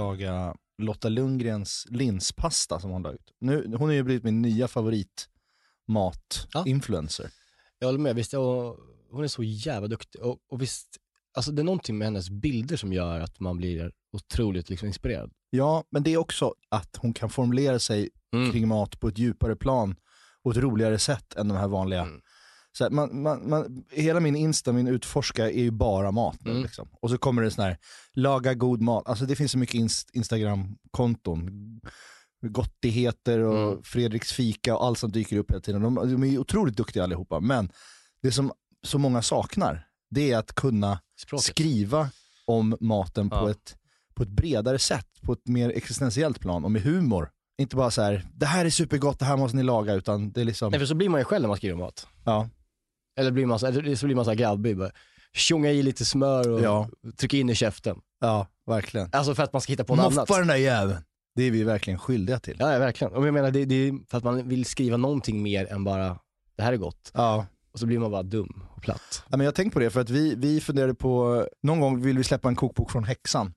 Laga Lotta Lundgrens linspasta som hon la ut. Nu, hon har ju blivit min nya favorit mat-influencer. Jag håller med, visst, och hon är så jävla duktig. Och, och visst, alltså det är någonting med hennes bilder som gör att man blir otroligt liksom inspirerad. Ja, men det är också att hon kan formulera sig Mm. kring mat på ett djupare plan och ett roligare sätt än de här vanliga. Mm. Så här, man, man, man, hela min Insta, min utforska är ju bara mat nu. Mm. Liksom. Och så kommer det sån här, laga god mat. Alltså det finns så mycket inst- Instagram-konton. Gottigheter och Mm. Fredriks fika och allt som dyker upp hela tiden. De, de är ju otroligt duktiga allihopa. Men det som så många saknar, det är att kunna Språket. skriva om maten på, Ja. ett, på ett bredare sätt, på ett mer existentiellt plan och med humor. Inte bara så här, det här är supergott, det här måste ni laga, utan det är liksom, Nej, för så blir man ju själv när man skriver mat. ja, Eller blir man så, eller så blir man så här grabbig, bara tjonga i lite smör och Ja. trycka in i käften. ja, verkligen. Alltså för att man ska hitta på något annat. Moffa den där jäveln. Det är vi verkligen skyldiga till. Ja, ja, verkligen. Och jag menar, det, det är för att man vill skriva någonting mer än bara, det här är gott. Ja. Och så blir man bara dum och platt. Ja, men jag har tänkt på det för att vi, vi funderade på, någon gång vill vi släppa en kokbok från Häxan.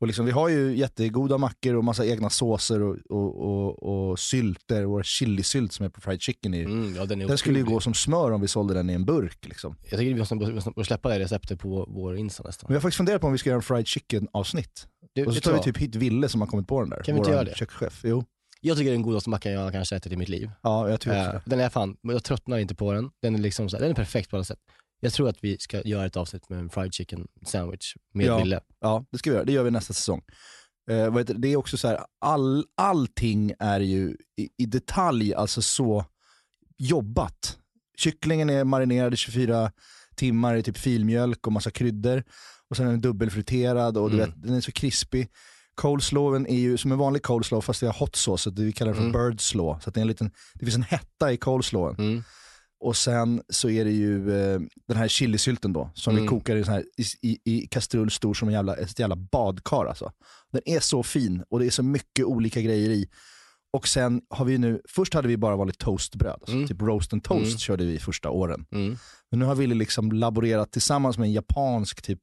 Och liksom, vi har ju jättegoda mackor och massa egna såser och, och, och, och sylter, vår chilisylt som är på fried chicken. I. Mm, ja, den är Den skulle ju gå som smör om vi sålde den i en burk. Liksom. Jag tycker vi måste, måste, måste släppa det receptet på vår Insta nästan. Men jag har faktiskt funderat på om vi ska göra en fried chicken avsnitt. Det, Och så tar vi typ hit Ville som har kommit på den där. Kan vi inte göra det? kökschef. Jo, jag tycker det är den godaste mackan jag kanske ätit i mitt liv. ja jag tror också Eh, den är fan, men jag tröttnar inte på den. Den är, liksom så här, den är perfekt på alla sätt. Jag tror att vi ska göra ett avsnitt med en fried chicken sandwich med Ja. Ville. Ja, det ska vi göra. Det gör vi nästa säsong. Eh, det det är också så här, all, allting är ju i, i detalj alltså så jobbat. Kycklingen är marinerad i 24 timmar i typ filmjölk och massa kryddor. Och sen är den dubbelfriterad och du Mm. vet, den är så krispig. Coleslawen är ju som en vanlig coleslaw fast vi har hot sauce, så det vi kallar det för Mm. bird slaw. Så det, är en liten, det finns en hetta i coleslawen. Mm. Och sen så är det ju eh, den här chilisylten då, som vi Mm. kokar i, här, i, i, kastrull stor som en jävla, ett jävla badkar alltså. Den är så fin och det är så mycket olika grejer i. Och sen har vi nu, först hade vi bara vanligt toastbröd, alltså, Mm. typ roast and toast Mm. körde vi första åren. Mm. Men nu har vi liksom laborerat tillsammans med en japansk typ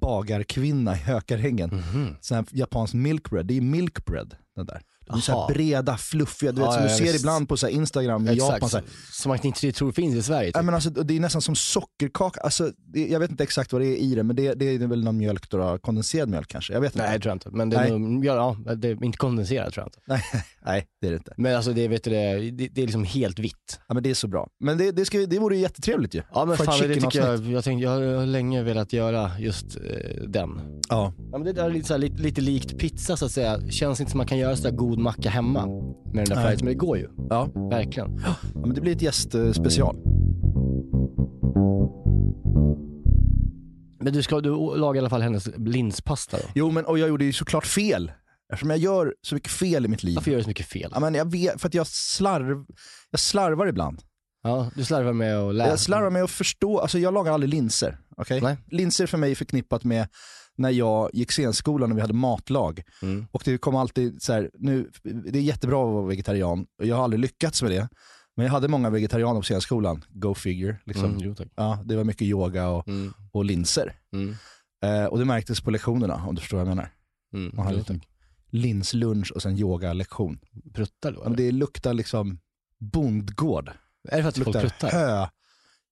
bagarkvinna i Hökarängen. Mhm. Sån här japansk milkbread, det är milkbread den där. De är så här breda, fluffiga, du vet Ja, som du ja, ser ibland på så Instagram i Exakt, Japan. Så här, som man inte tror finns i Sverige. Ja, Typ. men alltså, det är nästan som sockerkaka. Alltså, det, jag vet inte exakt vad det är i det, men det, det är väl någon mjölk, då, kondenserad mjölk kanske. Jag vet inte. Nej, det tror jag inte. Men det är, nog, ja, ja, det är inte kondenserat tror jag inte. Nej, nej, det är det inte. Men alltså det, vet du, det, det, det är liksom helt vitt. Ja, men det är så bra. Men det, det, ska, det vore ju jättetrevligt ju. Ja men Fried fan det tycker jag, jag, tänkte, jag har länge velat göra just eh, den. Ja. Ja, men det där är lite, så här, lite, lite likt pizza så att säga. Känns inte som man kan göra sådär god macka hemma med den där färgen, men det går ju. Ja. Verkligen. ja, men det blir ett gästspecial. Men du ska du lagar i alla fall hennes linspasta då? Jo, men och jag gjorde ju såklart fel. Eftersom jag gör så mycket fel i mitt liv. Varför gör du så mycket fel? Ja, men jag vet, för att jag, slarv, jag slarvar ibland. Ja, du slarvar med att lära. Jag slarvar med att förstå, alltså jag lagar aldrig linser. okej? Nej. Linser för mig är förknippat med när jag gick scenskolan och vi hade matlag. Mm. Och det kom alltid så här, nu, det är jättebra att vara vegetarian och jag har aldrig lyckats med det. Men jag hade många vegetarianer på scenskolan, go figure. Liksom. Mm. Ja, det var mycket yoga och, Mm. och linser. Mm. Eh, och det märktes på lektionerna om du förstår vad jag menar. Mm. Man liten tack. linslunch och sen yogalektion. Pruttar då? Eller? det luktar liksom bondgård. Är det för att Det folk luktar pruttar? hö,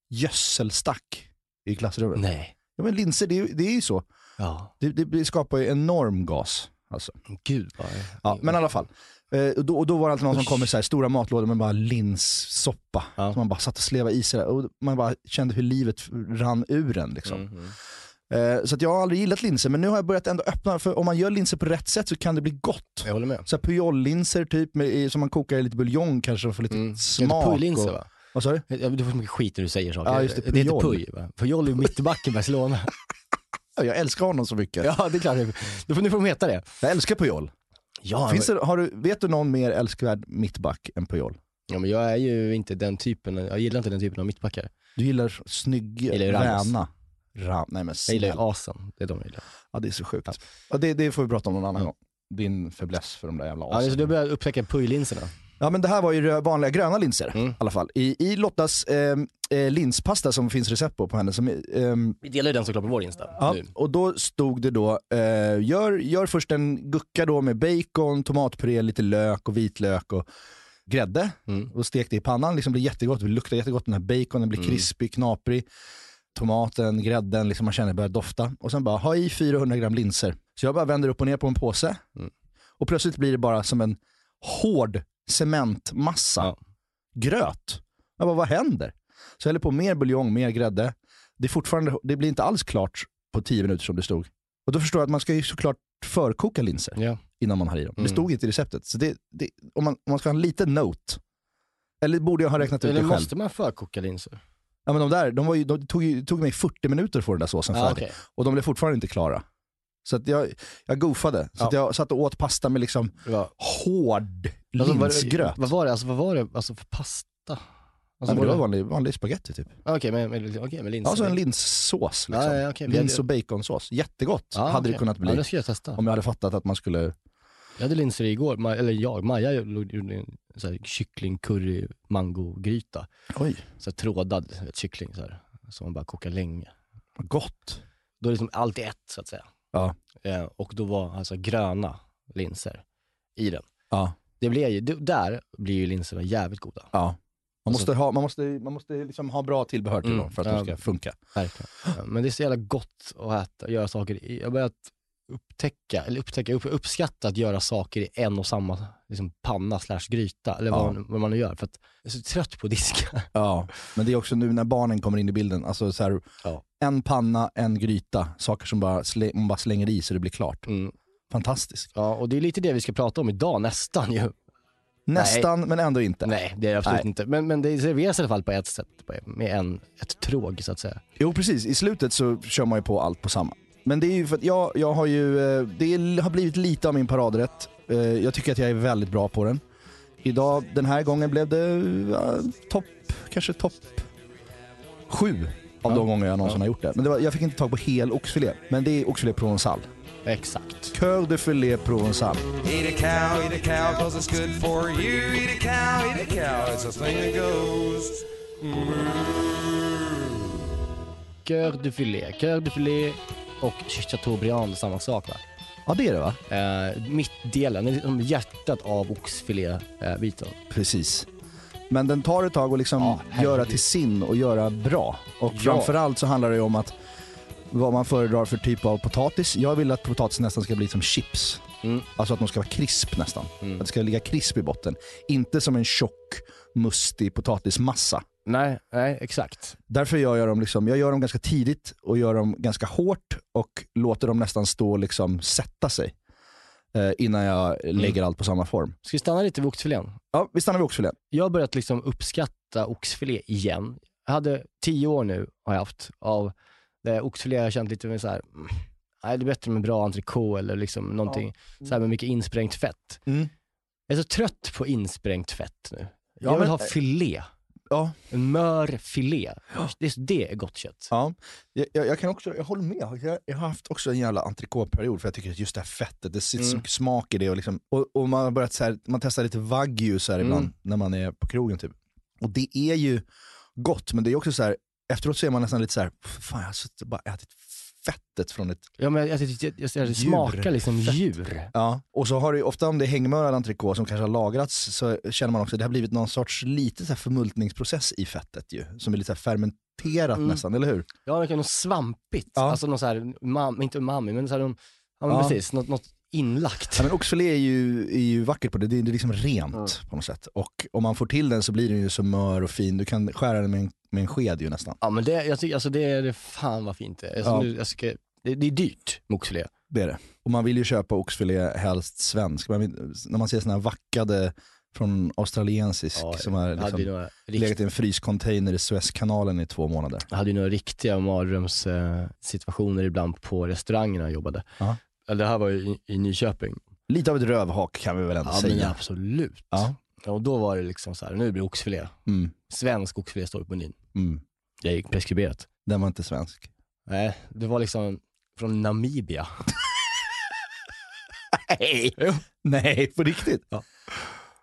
gödselstack. i klassrummet? Nej. Ja, men linser, det är, det är ju så. Ja, Det, det skapar ju enorm gas. Alltså. gud vad... Ja, men i alla fall. Eh, och, då, och då var det alltid någon som Usch. kom med så här stora matlådor med bara linssoppa. Ja. Som man bara satt och slevade i sig. Och man bara kände hur livet rann ur en. Liksom. Mhm. Eh, så att jag har aldrig gillat linser, men nu har jag börjat ändå öppna, för om man gör linser på rätt sätt så kan det bli gott. Jag håller med. Så här pujollinser typ, med, som man kokar i lite buljong kanske och får lite Mm. Smak. pujlinser va? Vad sa du? Du får så mycket skit när du säger saker. Ja, just det, det heter Pujol. puj va? Pujol är ju mittbacken i Barcelona. Ja, Jag älskar honom så mycket. ja, det är klart. Då får, nu får de heta det. Jag älskar Pujol. Ja, Finns det, har du, vet du någon mer älskvärd mittback än Pujol? ja, men jag är ju inte den typen, jag gillar inte den typen av mittbackar. Du gillar snygg, Eller Ramos. räna. Ram, nej men Jag gillar asen, det är de jag gillar. Ja det är så sjukt. Ja, det, det får vi prata om någon annan Ja. gång. Din fäbless för de där jävla Ja, så asen. du börjar upptäcka pujlinserna. Ja men det här var ju vanliga gröna linser Mm. i alla fall. I, i Lottas eh, eh, linspasta som finns recept på på henne. Som, ehm, Vi delar ju den såklart på vår Insta. ja, nu. och då stod det då, eh, gör, gör först en gucka då med bacon, tomatpuré, lite lök och vitlök och grädde. Mm. Och stek det i pannan, liksom blir jättegott, det luktar jättegott, den här baconen blir Mm. krispig, knaprig. Tomaten, grädden, liksom man känner det börjar dofta. Och sen bara ha i 400 gram linser. Så jag bara vänder upp och ner på en påse. Mm. Och plötsligt blir det bara som en hård cementmassa. Ja. Gröt. Jag bara, vad händer? Så jag häller på mer buljong, mer grädde. Det, är fortfarande, det blir inte alls klart på 10 minuter som det stod. Och då förstår jag att man ska ju såklart förkoka linser Ja. innan man har i dem. Det Mm. stod inte i receptet. Så det, det, om, man, om man ska ha en liten note, eller borde jag ha räknat ut Eller det själv? måste man förkoka linser? Ja, men de där, de ju, de tog, ju, tog mig 40 minuter att få den där såsen Ja, färdig. okej. Och de blev fortfarande inte klara. Så att jag, jag goofade. Så Ja. att jag satt och åt pasta med liksom Det var- hård Alltså, vad- linsgröt. Vad var det, alltså, vad var det alltså, för pasta? Alltså, Alltså, det var det- vanlig, vanlig spaghetti typ. Ja, Okej, med, med, okej, med linser. Ja, så en linssås. Liksom. Ja, ja, okej. Lins och baconsås. Jättegott Ja, hade det okej. kunnat bli. Ja, det ska jag testa. Om jag hade fattat att man skulle... Jag hade linser igår, Ma- eller jag, Maja gjorde en så här kyckling, curry, mangogryta. Oj, Så här trådad vet, kyckling så här, som man bara kokar länge. gott. Då är det liksom allt i ett så att säga. Ja. Eh, och då var alltså gröna linser i den. Ja. Det blir ju, där blir ju linserna jävligt goda. Ja. Man Alltså- måste, ha, man måste, man måste liksom ha bra tillbehör till Mm, dem för att ja. de ska funka. Verkligen. Men det är så jävla gott att äta, göra saker i. Jag har börjat upptäcka, eller upptäcka, upp, uppskatta att göra saker i en och samma liksom, panna slash gryta, eller vad, Ja. man, vad man nu gör. För att jag är så trött på att diska. Ja, men det är också nu när barnen kommer in i bilden. Alltså så här, Ja. En panna, en gryta, saker som bara man bara slänger i så det blir klart. Mm. Fantastiskt. Ja, och det är lite det vi ska prata om idag, nästan ju. Nästan, men ändå inte. Nej, det är det absolut Nej. inte. Men, men det serveras i alla fall på ett sätt, med en, ett tråg så att säga. Jo precis, i slutet så kör man ju på allt på samma. Men det är ju för att jag, jag har ju, eh, det har blivit lite av min paradrätt. Eh, Jag tycker att jag är väldigt bra på den. Idag, den här gången blev det ja, topp, kanske topp sju av Ja. de gånger jag någonsin Ja. har gjort det. Men det var, jag fick inte tag på hel oxfilé, men det är oxfilé provençal. Exakt. Cœur de filet provençal. Eat a cow, eat a cow, cause it's good for you. Eat a cow, eat a cow, it's a thing that goes. Cœur de filet. Cœur de filet och Chateaubriand, samma sak va? Ja det är det va? Eh, mittdelen, liksom hjärtat av oxfilébiten. Precis. Men den tar ett tag att liksom Ja, göra till sin och göra bra. Och Ja. framförallt så handlar det ju om att vad man föredrar för typ av potatis. Jag vill att potatis nästan ska bli som chips. Mm. Alltså att de ska vara krisp nästan. Mm. Att det ska ligga krisp i botten. Inte som en tjock, mustig potatismassa. Nej, nej, exakt. Därför gör jag dem, liksom, jag gör dem ganska tidigt och gör dem ganska hårt och låter dem nästan stå och liksom sätta sig. Eh, innan jag lägger allt på samma form. Ska vi stanna lite vid oxfilén? Ja, vi stannar vid oxfilén. Jag har börjat liksom uppskatta oxfilé igen. Jag hade tio år nu, har jag haft, av där oxfilé har jag känt lite med så här. mm, nej det är bättre med bra entrecote eller liksom någonting så här med mycket insprängt fett. Mm. Jag är så trött på insprängt fett nu. Ja, jag vill men- ha filé. Ja, En mör filé. Det, det är gott kött. Ja, jag, jag, jag kan också, jag håller med. Jag, jag har haft också en jävla entrecôte-period för jag tycker att just det här fettet, det sitter så Mm. mycket smak i det. Och, liksom, och, och man har börjat så här, man testar lite wagyu så här ibland Mm. när man är på krogen typ. Och det är ju gott, men det är också så här, efteråt så är man nästan lite så här, fan jag har suttit och bara ätit fettet från ett Ja, men jag, jag, jag, jag, det Djur. smakar liksom djur. Ja, och så har du ofta om det är hängmörad entrecote som kanske har lagrats så känner man också att det har blivit någon sorts lite så här förmultningsprocess i fettet ju. Som är lite så här fermenterat Mm. nästan, eller hur? Ja, det kan något svampigt. Ja. Alltså något så här, mam, inte umami, men så här, någon- ja, men Ja. precis, något, något inlagt. Ja, men oxfilé är ju, är ju vackert på det, det är, det är liksom rent Mm. på något sätt. Och om man får till den så blir den ju så mör och fin, du kan skära den med en, med en sked ju nästan. Ja men det, jag tycker, alltså det är det fan vad fint det är. Alltså, Ja. nu, jag ska, det, det är dyrt med oxfilé. Det är det. Och man vill ju köpa oxfilé helst svensk. Man vill, när man ser såna här vackade från australiensisk Ja, som har liksom, legat i en fryscontainer i Suezkanalen i två månader. jag hade ju några riktiga mardrömssituationer situationer ibland på restaurangerna jag jobbade. Ja. Eller det här var ju i, i Nyköping. Lite av ett rövhak kan vi väl ändå Ja men säga. absolut. Ja. Och då var det liksom så här, nu blir det oxfilé. Mm, Svensk oxfilé står på menyn. mm. Det gick preskriberat. Den var inte svensk. Nej, det var liksom från Namibia. Nej! Jo. Nej, på riktigt? Ja.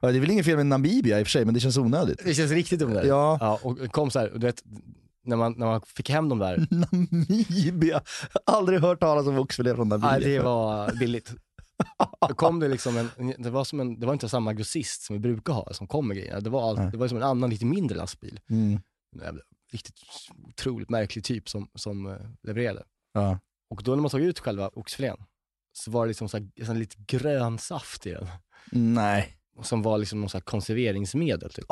Ja, det är väl inget fel med Namibia i och för sig, men det känns onödigt. Det känns riktigt onödigt. Ja, Ja, och kom så här, du vet, när man, när man fick hem dem där, Namibia. Aldrig hört talas om oxfilé från Namibia. Nej, det var billigt. Då kom det liksom en, det var, som en, det var inte samma grossist som vi brukar ha som kom med grejerna. Det var, all, det var som en annan lite mindre lastbil. Mm. Riktigt otroligt märklig typ som, som eh, levererade. Ja. Och då när man tog ut själva oxfilén så var det liksom så här, lite grön saft i den. Nej. Som var liksom någon så konserveringsmedel typ.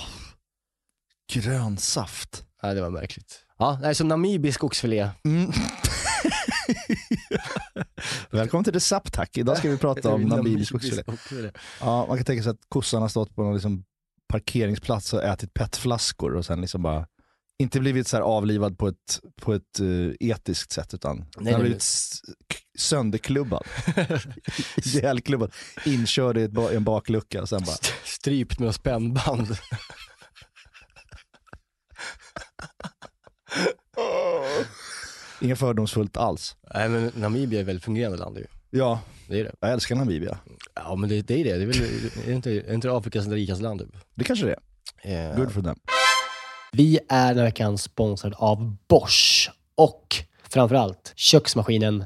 Grön saft. Nej, det var märkligt. Ja, nej, så namibisk oxfilé. Mm. Välkommen till Recept tack. Idag ska vi prata om namibisk oxfilé. Ja, man kan tänka sig att kossan har stått på någon liksom parkeringsplats och ätit petflaskor och sen liksom bara inte blivit så avlivad på ett, på ett eh, etiskt sätt utan den nej, har nej. blivit sönderklubbad. Ihjälklubbad. Inkörd i ba- en baklucka och sen bara Strypt med spännband. inget fördomsfullt alls. Nej men Namibia är väldigt fungerande land ju. Ja, Det är det. jag älskar Namibia. Ja men det, det är det. Det är, väl, är, det inte, är det inte Afrikas rikaste land typ? Det kanske det är. Eh, Good for them. Vi är den här veckan sponsrade av Bosch och framförallt köksmaskinen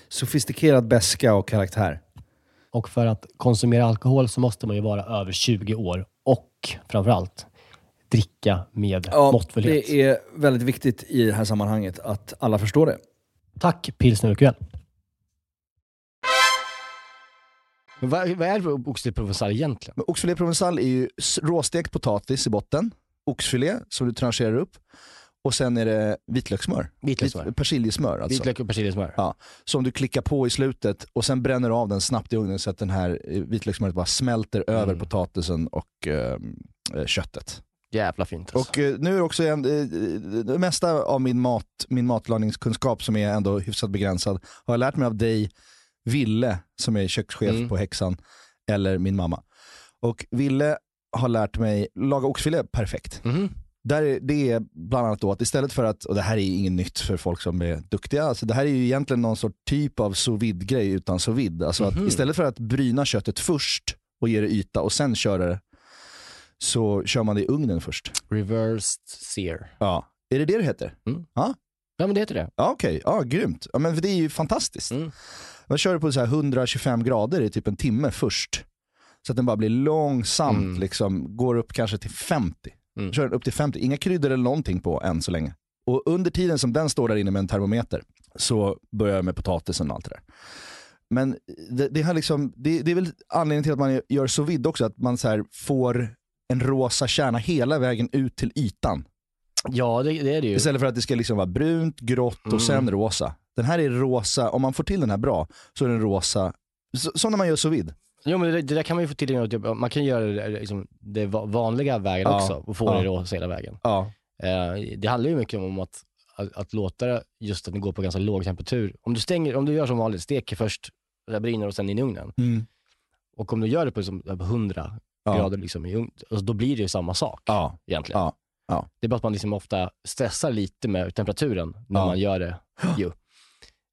sofistikerad beska och karaktär. Och för att konsumera alkohol så måste man ju vara över 20 år och framförallt dricka med måttfullhet. det är väldigt viktigt i det här sammanhanget att alla förstår det. Tack Pilsner Urquell. Men vad, vad är det för oxfilé provençal egentligen? Men oxfilé provençal är ju råstekt potatis i botten, oxfilé som du trancherar upp och sen är det vitlökssmör. Vitlökssmör. Vit- Persiljesmör alltså. Vitlök och persiljesmör. Ja, som du klickar på i slutet och sen bränner du av den snabbt i ugnen så att den här eh, vitlökssmöret bara smälter över Mm. potatisen och eh, eh, köttet. Jävla fint alltså. Och eh, nu är också en, eh, det mesta av min, mat, min matlagningskunskap som är ändå hyfsat begränsad har jag lärt mig av dig, Ville, som är kökschef Mm. på Häxan, eller min mamma. Och Ville har lärt mig laga oxfilé perfekt. Mhm. Där är, det är bland annat då att istället för att, och det här är inget nytt för folk som är duktiga, alltså det här är ju egentligen någon sorts typ av sous vide grej utan sous vide. Alltså Mhm. att istället för att bryna köttet först och ge det yta och sen köra det, så kör man det i ugnen först. Reversed sear. Ja. Är det det det heter? Ja men det heter det. Ja okej, ja, grymt. Ja, men det är ju fantastiskt. Mm. Man kör det på så här 125 grader i typ en timme först. Så att den bara blir långsamt, Mm. liksom, går upp kanske till 50. Mm. Kör den upp till 50, inga kryddor eller någonting på än så länge. Och under tiden som den står där inne med en termometer så börjar jag med potatisen och allt det där. Men det, det, har liksom, det, det är väl anledningen till att man gör sous vide också, att man så får en rosa kärna hela vägen ut till ytan. Ja det, det är det ju. Istället för att det ska liksom vara brunt, grått och Mm. sen rosa. Den här är rosa, om man får till den här bra, så är den rosa, som när man gör sous vide. Jo men det, det där kan man ju få till, genom typ, man kan göra det, liksom, det va- vanliga vägen Ja. också och få Ja. det rosa hela vägen. Ja. Eh, det handlar ju mycket om att, att, att låta det, just att det går på ganska låg temperatur. Om du, stänger, om du gör som vanligt, steker först, där brinner och sen in i ugnen. Mm. Och om du gör det på, liksom, på 100 Ja. grader liksom, i ugn, alltså, då blir det ju samma sak Ja. egentligen. Ja. Det är bara att man liksom ofta stressar lite med temperaturen när man gör det ju.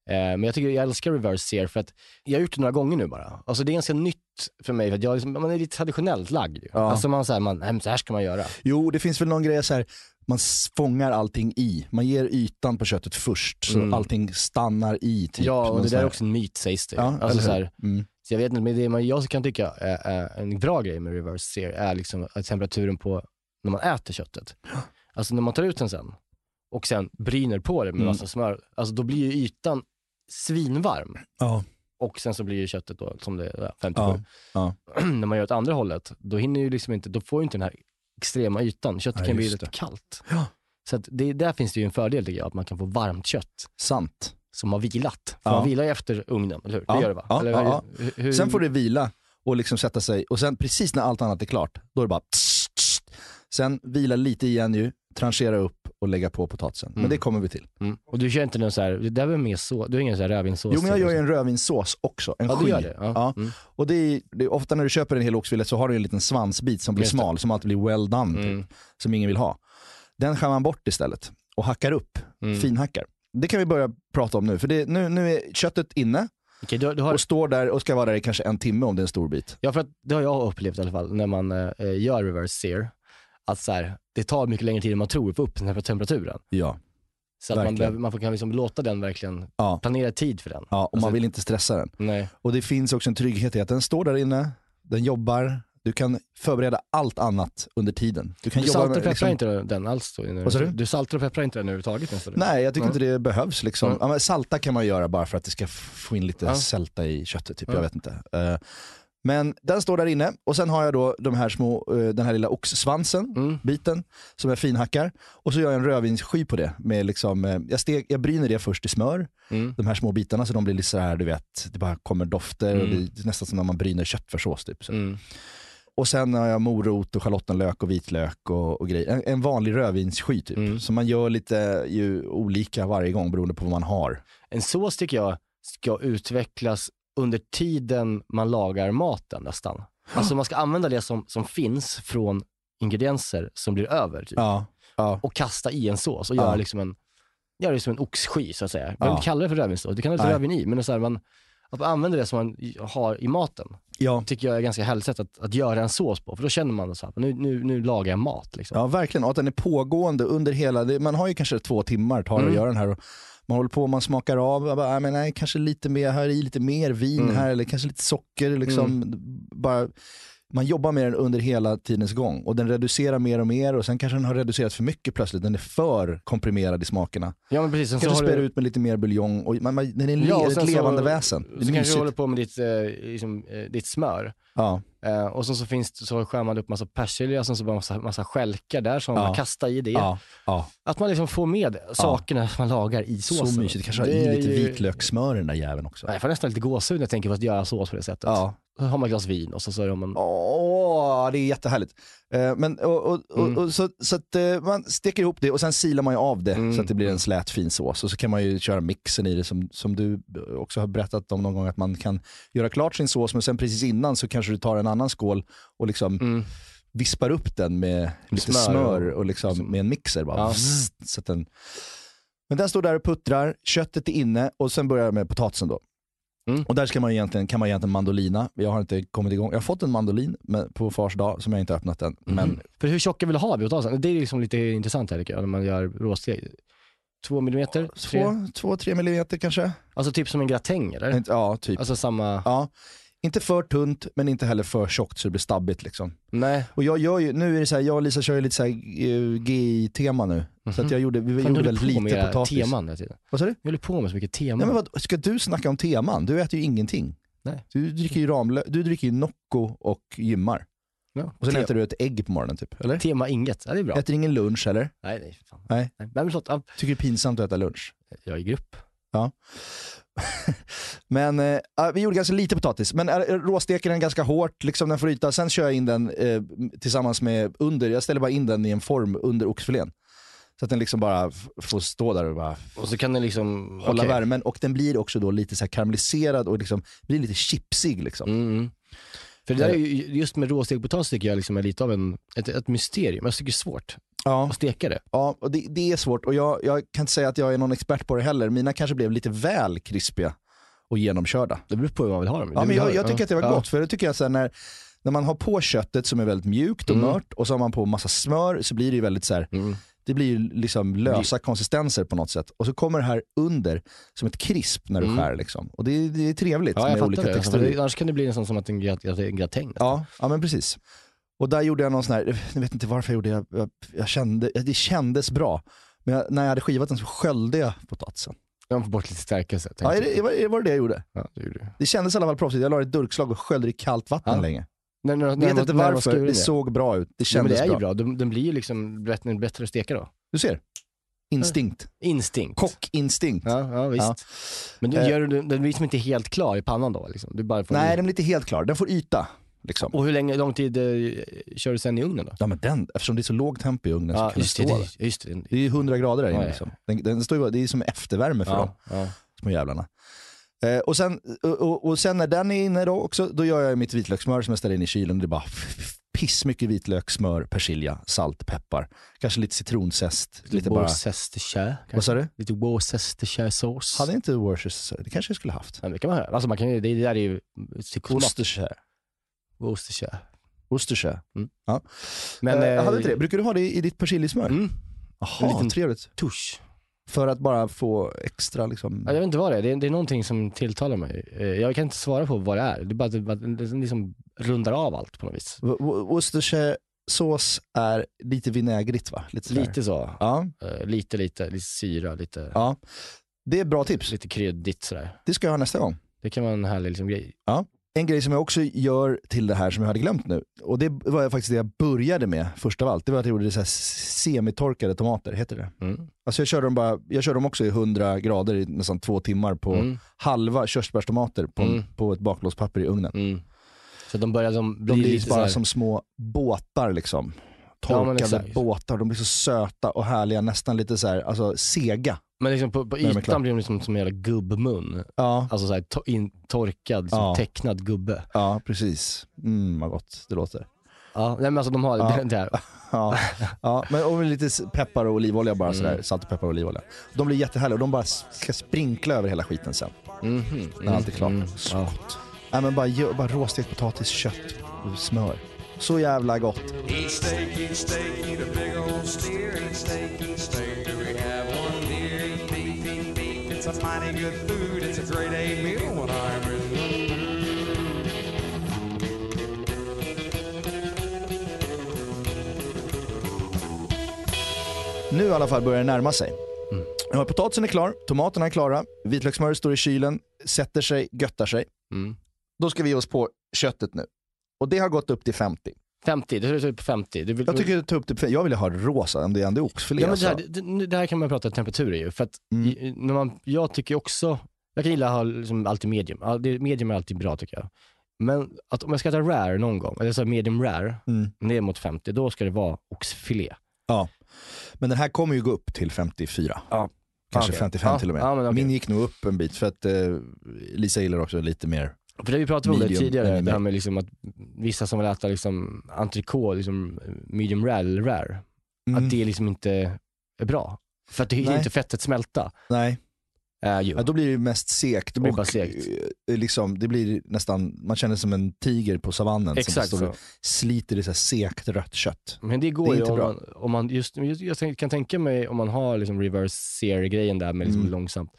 Eh, men jag tycker jag älskar reverse sear för att jag har gjort det några gånger nu bara. Alltså det är ganska nytt för mig för att jag, liksom, man är lite traditionellt lagd ju. Ja. Alltså man säger, man, nej, så här ska man göra. Jo, det finns väl någon grej så här, man fångar allting i. Man ger ytan på köttet först så Mm. allting stannar i. Typ. ja, och det där är här- också en myt sägs det. Ja, alltså, så här, Mm. så jag vet inte, men det man, jag kan tycka är, är en bra grej med reverse sear är liksom att temperaturen på när man äter köttet. Alltså när man tar ut den sen och sen bryner på det med Mm. massa smör, alltså då blir ju ytan svinvarm. Ja. Och sen så blir ju köttet då som det är 57. Ja, när man gör åt andra hållet, då hinner ju liksom inte, då får ju inte den här extrema ytan. Köttet kan bli rätt kallt. Ja. Så att det, där finns det ju en fördel tycker jag, att man kan få varmt kött Sant. som har vilat. För Ja. man vilar ju efter ugnen, eller hur? Ja, Det gör det va? ja, eller, ja, ja. Hur, hur, Sen får det vila och liksom sätta sig och sen precis när allt annat är klart, då är det bara tss, tss. Sen vila lite igen ju, tranchera upp och lägga på potatisen. Men Mm. det kommer vi till. Mm. Och du kör inte någon så här, det där var mer så, du har ingen så här rödvinssås? Jo men jag gör ju och en rödvinssås också, en? Ja, sky. du gör det? Ja. Ja. Mm. Och det är, det är ofta när du köper en hel oxfilé så har du en liten svansbit som blir Just det. smal, som alltid blir well done, Mm. typ, som ingen vill ha. Den skär man bort istället och hackar upp, Mm. finhackar. Det kan vi börja prata om nu, för det, nu, nu är köttet inne Okej, du, du har, och står där och ska vara där i kanske en timme om det är en stor bit. ja, för att det har jag upplevt i alla fall när man eh, gör reverse sear, att så här, det tar mycket längre tid än man tror att få upp den här temperaturen. Ja. Så att man, behöver, man får- kan liksom låta den verkligen, Ja. planera tid för den. Ja, och man Alltså- vill inte stressa den. Nej. Och det finns också en trygghet i att den står där inne, den jobbar, du kan förbereda allt annat under tiden. Du kan Du jobba saltar och pepprar liksom, inte den alls då? Vad sa du? Du saltar och pepprar inte den överhuvudtaget nästan? Nej, jag tycker Ja. inte det behövs. Liksom. Ja. Ja, salta kan man göra bara för att det ska få in lite Ja. sälta i köttet. Typ. Ja. Jag vet inte. Eh, men den står där inne och sen har jag då de här små, eh, den här lilla oxsvansen, Mm. biten, som jag finhackar. Och så gör jag en rödvinssky på det. Med liksom, eh, jag, steg, jag bryner det först i smör, Mm. de här små bitarna, så de blir lite så här, du vet, det bara kommer dofter och Mm. det är nästan som när man bryner köttfärssås. Typ, så. Mm. Och sen har jag morot och schalottenlök och vitlök och, och grejer. En, en vanlig rödvinssky typ. Mm. Så man gör lite ju, olika varje gång beroende på vad man har. En sås tycker jag ska utvecklas under tiden man lagar maten nästan. Alltså man ska använda det som, som finns från ingredienser som blir över typ. Ja. ja. och kasta i en sås och Ja. göra liksom en, göra det som en oxsky så att säga. Man Ja. inte kalla det för rödvinssås, du kan ha lite rödvin i, men så här, man, att man använder det som man har i maten Ja. tycker jag är ganska härligt sätt att, att göra en sås på, för då känner man så här, nu, nu, nu lagar jag mat. Liksom. ja, verkligen. Och att den är pågående under hela, det, man har ju kanske två timmar tar Mm. att göra den här. Och man håller på, man smakar av, bara, "Nej, men nej, kanske lite mer, här i lite mer vin Mm. här eller kanske lite socker. Liksom, bara, man jobbar med den under hela tidens gång och den reducerar mer och mer och sen kanske den har reducerat för mycket plötsligt. Den är för komprimerad i smakerna. Ja men precis, Kanske spär du... ut med lite mer buljong. Och man, man, den är Ja, och ett sen så- levande väsen. Det är Så kanske du håller på med ditt, eh, liksom, eh, ditt smör. Ja. Eh, och sen så finns det, så skär man upp massa persilja, sen så bara massa, massa skälkar där som Ja. man kastar i det. Ja. Ja. Att man liksom får med sakerna man lagar i såsen. Så mysigt. Kanske ha i är lite ju- vitlökssmör i den där jäveln också. Nej, Jag får nästan lite gåshud när jag tänker på att göra sås på det sättet. Ja. Så har man ett glas vin och så, så har man... Åh, det är jättehärligt. Eh, men, och, och, Mm. och, så så eh, man steker ihop det och sen silar man ju av det Mm. så att det blir en slät fin sås. Och så kan man ju köra mixen i det som, som du också har berättat om någon gång att man kan göra klart sin sås men sen precis innan så kanske du tar en annan skål och liksom Mm. vispar upp den med lite Smör smör, och- liksom, liksom- med en mixer. Bara. Ja. Så den... Men den står där och puttrar, köttet är inne och sen börjar jag med potatisen då. Mm. Och där ska man egentligen, kan man egentligen mandolina. Jag har inte kommit igång. Jag har fått en mandolin med- på fars dag som jag inte öppnat än. Men Mm. För hur tjocka vill du ha potatisen? Det är liksom lite intressant här tycker jag, när man gör råsteg. Två millimeter? Tre? två, två, tre millimeter kanske. Alltså typ som en gratäng eller? Ja, typ. Alltså samma... Ja. Inte för tunt men inte heller för tjockt så det blir stabbigt liksom. Nej. Och jag gör ju, nu är det så här, jag och Lisa kör ju lite så här uh, GI-tema nu. Så att jag gjorde, vi Fan, gjorde väldigt med lite potatis. teman. Vad sa du? Jag håller på med så mycket teman. Nej, men vad, ska du snacka om teman? Du äter ju ingenting. Nej. Du dricker ju ramlö- du dricker ju Nocco och gymmar. Ja. Och sen Te- äter du ett ägg på morgonen typ, eller? Tema inget, ja, det är bra. Äter ingen lunch eller? Nej, nej. Fan. Nej. nej. Men förlåt, ja, Tycker det är pinsamt att äta lunch. jag är i grupp. men eh, ja, vi gjorde ganska lite potatis, men äh, råsteker den ganska hårt, liksom den får yta. Sen kör jag in den eh, tillsammans med under, jag ställer bara in den i en form under oxfilén. Så att den liksom bara får stå där och bara Och så kan den liksom... hålla okej. värmen. Och den blir också då lite så här karamelliserad och liksom, blir lite chipsig. Liksom. Mm. mm. För det där är ju, just med råstegpotatis tycker jag liksom är lite av en, ett, ett mysterium. Jag tycker det är svårt. Ja, och steka det. ja och det, det är svårt och jag, jag kan inte säga att jag är någon expert på det heller. Mina kanske blev lite väl krispiga och genomkörda. Det beror på hur man vill ha dem. Ja, men jag, jag tycker att det var Ja. gott, för det tycker jag så när, när man har på köttet som är väldigt mjukt och Mm. mört och så har man på massa smör så blir det ju väldigt så här, Mm. det blir ju liksom lösa konsistenser på något sätt. Och så kommer det här under som ett krisp när du Mm. skär liksom. Och det, det är trevligt Ja, med olika det. Texturer. Annars kan det bli en sån som att en gratäng. Ja, ja men precis. Och där gjorde jag någon sån här, jag vet inte varför jag gjorde det, jag, jag kände, det kändes bra. Men jag, när jag hade skivat den så sköljde jag potatisen. Man får bort lite stärkelse. Ja, är det, var, var det det jag gjorde? Ja, det gjorde du. Det kändes i alla fall proffsigt. Jag la ett durkslag och sköljde i kallt vatten Ja. länge. När, när, vet inte när man varför, det det. såg bra ut. Det Ja, men kändes det är ju bra. bra. Den, den blir ju liksom bättre, bättre att steka då. Du ser. Instinkt. Instinkt. Kockinstinkt. Ja, ja visst. Ja. Men du Eh. gör, den den blir liksom inte helt klar i pannan då? Liksom. Du bara får Nej, den blir inte helt klar. Den får yta. Liksom. Och hur länge, lång tid eh, kör du sen i ugnen då? Ja, men den, eftersom det är så låg tempo i ugnen så Ja, kan den just det. stå det just det. Det är ju 100 grader där inne. Ja, ja. Liksom. Den, den står ju, det är som eftervärme för dem, Ja, ja. små jävlarna. Eh, och, sen, och, och, sen när den är inne då också, då gör jag mitt vitlökssmör som jag ställer in i kylen. Det är bara piss mycket vitlök, smör, persilja, salt, peppar. Kanske lite citronzest. Lite bara... Worcestershire. Vad sa du? Lite Worcestershire-sås. Hade inte Worcestershire, det kanske jag skulle haft. Ja, det kan man höra. Alltså man kan det, där är ju. Worcestershire. Worcestershire. Worcestershire. Mm. Ja. Men, eh, eh, hade inte det? Brukar du ha det i, ditt persiljesmör? Mm, En Jaha, liten- trevligt. tusch. För att bara få extra liksom... Ja, jag vet inte vad det är. det är. Det är någonting som tilltalar mig. Eh, Jag kan inte svara på vad det är. Det är bara att det bara- det liksom rundar av allt på något vis. Wo- Worcestershiresås är lite vinägrigt va? Lite, sådär. Lite så. Ja, Eh, Lite, lite, lite syra, lite, ja. Det är bra tips. lite kryddigt sådär. Det ska jag ha nästa gång. Det kan vara en härlig liksom, grej. En grej som jag också gör till det här som jag hade glömt nu, och det var faktiskt det jag började med först av allt, det var att jag gjorde det så här semitorkade tomater, heter det. Mm. Alltså jag kör dem, bara, jag kör dem också i 100 grader i nästan två timmar på Mm. halva körsbärstomater på, Mm. på ett baklåspapper i ugnen. Mm. Så de börjar de blir De blir lite bara såhär, som små båtar liksom. Ja, Torkade exakt. båtar, de blir så söta och härliga, nästan lite så här, alltså sega. men liksom på, på ytan blir de liksom som en jävla gubbmun. Ja, Alltså såhär to, in, torkad, liksom, Ja. tecknad gubbe. ja precis. Mm, vad gott det låter. Ja, nej, men alltså de har Ja. det där. Ja, ja men och lite peppar och olivolja bara Mm. sådär, salt och peppar och olivolja. De blir jättehärliga och de bara ska sprinkla över hela skiten sen. Mhm, När allt är klart. mm, Så ja. gott. Nej men bara, bara råstekt potatis, kött och smör. Så jävla gott. Nu i alla fall börjar det närma sig. Mm. Potatisen är klar, tomaterna är klara, vitlökssmöret står i kylen, sätter sig, göttar sig. Mm. Då ska vi ge oss på köttet nu. Och det har gått upp till 50. 50, det ser ut på 50. Du vill, Jag tycker det tar upp till, jag vill ha rosa om det är oxfilé. Ja, men det, alltså. här, det, det här kan man prata temperaturer ju. För att Mm. när man, jag tycker också, jag kan gilla att ha liksom alltid medium. Ja, Medium är alltid bra tycker jag. Men att om jag ska äta rare någon gång, eller så medium rare, Mm. ner mot 50, då ska det vara oxfilé. Men den här kommer ju gå upp till 54. Ja. Kanske Okej. 55 Ja, till och med. ja, okej. Min gick nog upp en bit för att eh, Lisa gillar också lite mer. För det vi pratade om det tidigare, det här med liksom att vissa som vill äta liksom entrecote, liksom medium rare eller rare, Mm. att det liksom inte är bra. För att det hinner inte fettet smälta. Nej, Äh, ja, då blir det mest sekt. Då blir det och, bara sekt. eh, Liksom, det blir nästan, man känner sig som en tiger på savannen Exakt som står och sliter i så sekt rött kött. Men det går Det ju om man, om man just, just, jag kan tänka mig om man har liksom reverse sear-grejen där med liksom Mm. långsamt.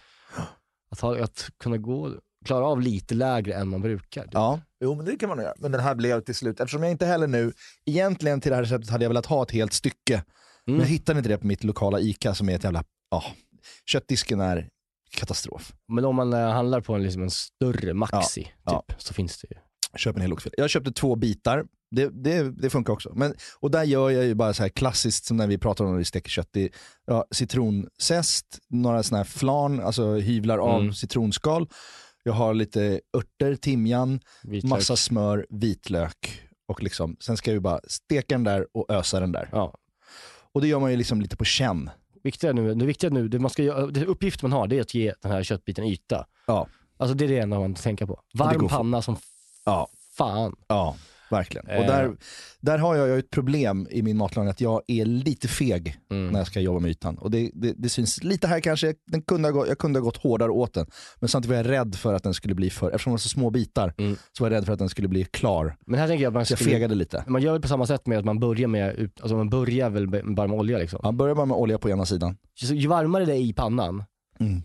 Att, ha, att kunna gå, klara av lite lägre än man brukar. Ja, jo men det kan man nog göra. Men den här blev till slut, eftersom jag inte heller nu, egentligen till det här receptet hade jag velat ha ett helt stycke. Mm. Men jag hittade inte det på mitt lokala ICA som är ett jävla, ja, köttdisken är katastrof. Men om man eh, handlar på en, liksom en större maxi, typ, ja. så finns det ju. Köp en hel oxfilé. Jag köpte två bitar, det, det, det funkar också. Men, och där gör jag ju bara så här klassiskt som när vi pratar om när vi steker kött. Det är, ja, citronzest, några såna här flan, alltså hyvlar av Mm. citronskal. Jag har lite örter, timjan, Vitlök. massa smör, vitlök. Och liksom, sen ska jag bara steka den där och ösa den där. Ja. Och det gör man ju liksom lite på känn. Viktiga nu, det viktiga nu, det, man ska, göra- det uppgift man har det är att ge den här köttbiten yta. Ja. Alltså det är det enda man tänker på. Varm går panna som f- Ja. fan. Ja. Verkligen. Och Eh. där, där har jag ju ett problem i min matlagning, att jag är lite feg Mm. när jag ska jobba med ytan. Och det, det, det syns lite här kanske, den kunde ha jag kunde ha gått hårdare åt den. Men samtidigt var jag rädd för att den skulle bli för, eftersom det var så små bitar, Mm. så var jag rädd för att den skulle bli klar. Men här tänker jag man Så jag skulle, fegade lite. man gör väl på samma sätt med att man börjar med, alltså man börjar väl bara med olja liksom. Man börjar bara med olja på ena sidan. Så ju varmare det är i pannan, Mm.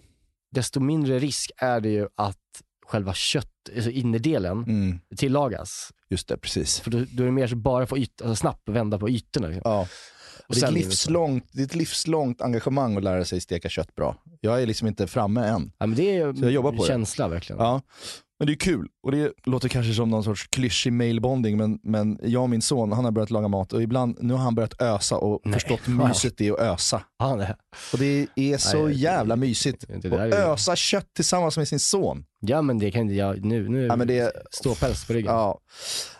desto mindre risk är det ju att själva kött, alltså innerdelen, Mm. tillagas. Just det, precis. För då, då är det mer så bara få yt, alltså snabbt vända på ytorna. Liksom. Ja. Och Det är, ett livslångt, det är ett livslångt engagemang att lära sig steka kött bra. Jag är liksom inte framme än. Ja, men det är Så jag jobbar på det. känsla verkligen. Ja, men det är kul. Och det låter kanske som någon sorts klyschig mailbonding, men, men jag och min son, han har börjat laga mat och ibland, nu har han börjat ösa och Nej. förstått Ja. myset det är att ösa. Ja, det, Och det är så Nej, det- jävla mysigt. det Att är ju- ösa kött tillsammans med sin son. ja men det kan inte jag nu. Nu Ja, men det- ståpäls på ryggen. Ja,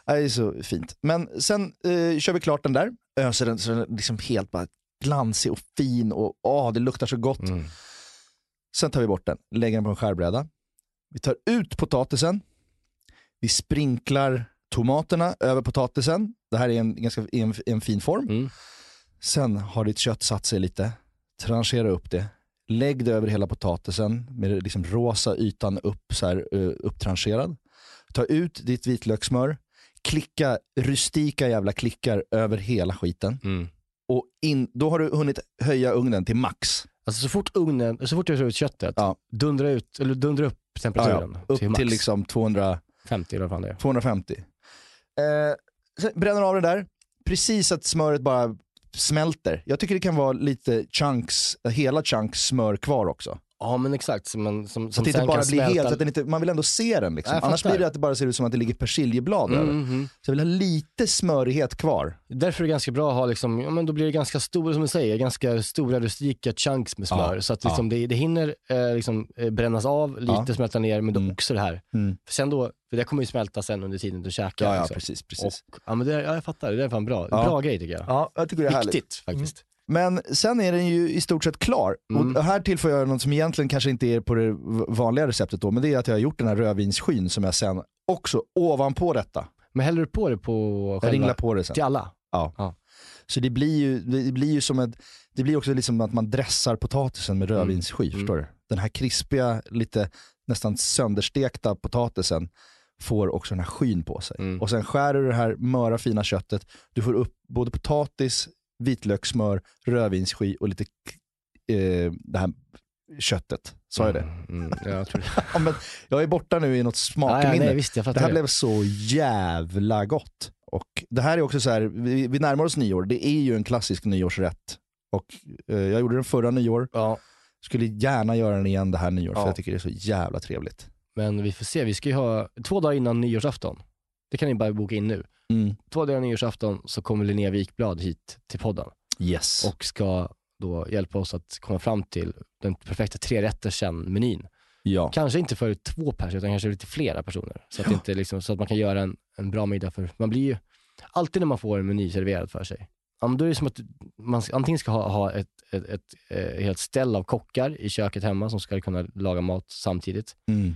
det är så fint. Men sen eh, kör vi klart den där, öser den så den är liksom helt bara glansig och fin och åh, det luktar så gott. Mm. Sen tar vi bort den, lägger den på en skärbräda. Vi tar ut potatisen. Vi sprinklar tomaterna över potatisen. Det här är en, ganska, en, en fin form. Mm. Sen har ditt kött satt sig lite. Tranchera upp det. Lägg det över hela potatisen med liksom rosa ytan upp, så här, uh, upptrancherad. Ta ut ditt vitlökssmör. Klicka rustika jävla klickar över hela skiten. Mm. Och in, då har du hunnit höja ugnen till max. Alltså så fort ugnen, så fort jag tar ut köttet, Ja. dundra ut, eller dundra upp temperaturen Upp till max. till liksom 200, 50 eller vad fan det är. 250. Eh, bränner av det där, precis att smöret bara smälter. Jag tycker det kan vara lite chunks, hela chunks smör kvar också. Ja men exakt, som, man, som, Så att det inte bara blir helt, så att inte, man vill ändå se den liksom. Annars blir det att det bara ser ut som att det ligger persiljeblad Mm, över. mm. Så jag vill ha lite smörighet kvar. Därför är det ganska bra att ha, liksom, ja, men då blir det ganska stora, som du säger, ganska stora rustika chunks med smör. Ja, Så att liksom, det, det hinner eh, liksom, eh, brännas av, lite Ja. smälta ner, men då Mm. också det här. Mm. För sen då, för det kommer ju smälta sen under tiden du käkar. Ja, ja liksom. precis. precis. Och, ja men det, ja, jag fattar, det är fan bra. Ja. Bra grej tycker jag. Ja, jag tycker det är härligt. Viktigt faktiskt. Men sen är den ju i stort sett klar. Mm. Och här tillför jag något som egentligen kanske inte är på det vanliga receptet då, men det är att jag har gjort den här rödvinsskyn som jag sen också ovanpå detta, Men häller du på det på jag själva, ringlar på det sen. till alla? Så det blir ju, det blir ju som ett, det blir också liksom att man dressar potatisen med rödvinssky, Mm. förstår du? Den här krispiga, lite nästan sönderstekta potatisen får också den här skyn på sig. Mm. Och sen skär du det här möra fina köttet, du får upp både potatis, vitlökssmör, rödvinssky och lite eh, det här köttet. Sa jag det? Mm, mm, ja, jag tror det. Ja, men jag är borta nu i något ja, ja, smakminne. visst, jag Det här det. blev så jävla gott. Och det här är också så här, vi, vi närmar oss nyår, det är ju en klassisk nyårsrätt. Och eh, jag gjorde den förra nyår, Ja, skulle gärna göra den igen det här nyår, Ja. för jag tycker det är så jävla trevligt. men vi får se. Vi ska ju ha, två dagar innan nyårsafton, det kan ni bara boka in nu. Mm. Två dagar nyårsafton så kommer Linnea Wikblad hit till podden Yes. och ska då hjälpa oss att komma fram till den perfekta trerättersen-menyn. ja. Kanske inte för två personer utan kanske lite flera personer. Så att, det inte liksom, så att man kan göra en, en bra middag för, man blir ju, alltid när man får en meny serverad för sig, ja, men då är det som att man antingen ska ha, ha ett, ett, ett, eh, helt ställ av kockar i köket hemma som ska kunna laga mat samtidigt. Mm.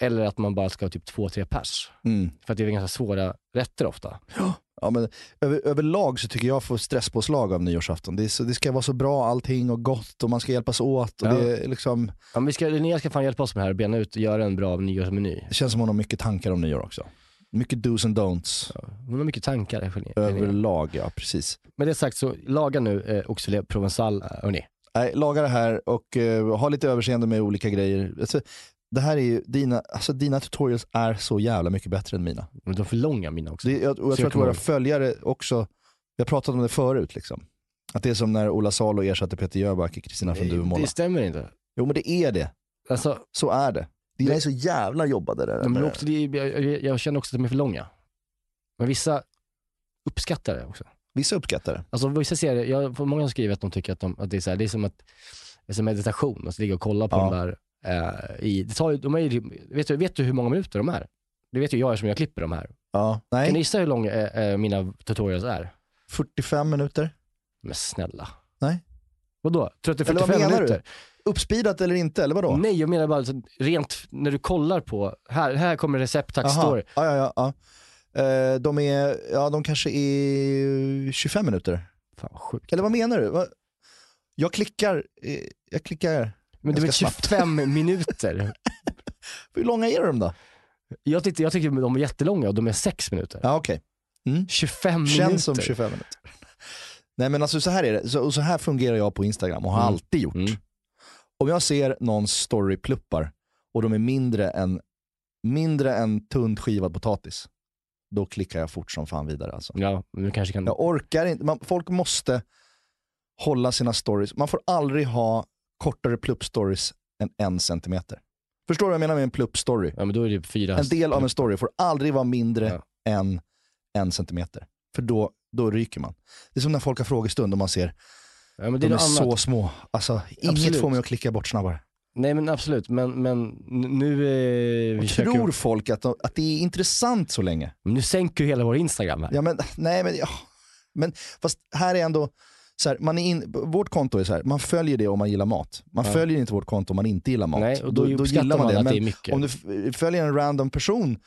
Eller att man bara ska ha typ två, tre pers. Mm. För att det är ganska svåra rätter ofta. Ja, men över, överlag så tycker jag får stresspåslag av nyårsafton. Det, så, det ska vara så bra allting och gott och man ska hjälpas åt. Och Ja. det, är liksom, Ja, men vi ska, Linnea ska fan hjälpa oss med det här och bena ut och göra en bra nyårsmeny. det känns som hon har mycket tankar om nyår också. Mycket dos and don'ts. Hon har mycket tankar. Överlag, ja precis. Med det sagt så laga nu eh, oxfilé provençal, eh, hörni. Nej, laga det här och eh, ha lite överseende med olika grejer. Alltså, det här är ju, dina, alltså, dina tutorials är så jävla mycket bättre än mina. Men de är för långa mina också. Det, jag, och jag Så tror jag att våra ihåg. följare också, vi har pratat om det förut liksom. Att det är som när Ola Salo ersatte Peter Jöback i Kristina från Duvemåla. det stämmer inte. Jo men det är det. Alltså, Så är det. Dina är så jävla jobbade där. är också, det, jag, jag- känner också att de är för långa. Men vissa uppskattar det också. Vissa uppskattar det. Alltså vissa ser det, jag får många som skriver att de tycker att, de, att det, är så här, det är som att som meditation, alltså ligga och kolla på Ja. de där. Eh, i, det tar, de är, ju- vet, du, vet du hur många minuter de är? Det vet ju jag eftersom jag klipper de här. Ja. Kan Nej, ni gissa hur långa eh, eh, mina tutorials är? 45 minuter. Men snälla. Nej. Vadå? 30-45 Eller vad menar minuter? du? Uppspeedat eller inte, eller vadå? Nej, jag menar bara alltså, rent när du kollar på, här, här kommer recept, tack story. Ja, ja, ja, ja. Eh, de är, ja de kanske är 25 minuter. Fan vad sjukt. Eller vad menar du? Jag klickar, jag klickar. Men det var ganska snabbt. 25 minuter. Hur långa är de då? Jag tyckte, jag tyckte de var jättelånga och de är 6 minuter. Ja okej. 25 Känns minuter. som 25 minuter. Nej men alltså så här är det, så, så här fungerar jag på Instagram och har Mm. alltid gjort. Mm. Om jag ser någon story pluppar och de är mindre än, mindre än tunt skivad potatis, då klickar jag fort som fan vidare alltså. Ja, men du kanske kan... Jag orkar inte, man, folk måste hålla sina stories. Man får aldrig ha kortare plupp-stories än en centimeter. Förstår du vad jag menar med en plupp-story? Ja men då är det fyra... En del av en story får aldrig vara mindre Ja. än en centimeter. För då, då ryker man. Det är som när folk har frågestund och man ser, Ja, men det de är är så små. Alltså, inget får mig att klicka bort snabbare. Nej men absolut, men, men nu, eh, vi tror folk att, de, att det är intressant så länge? men nu sänker ju hela vår Instagram här. Ja, men, nej, men, ja. men fast här är ändå, så här, man är in, vårt konto är så här, man följer det om man gillar mat. Man Ja. följer inte vårt konto om man inte gillar mat. Nej, och då, uppskattar man, att Men det är mycket. om du följer en random person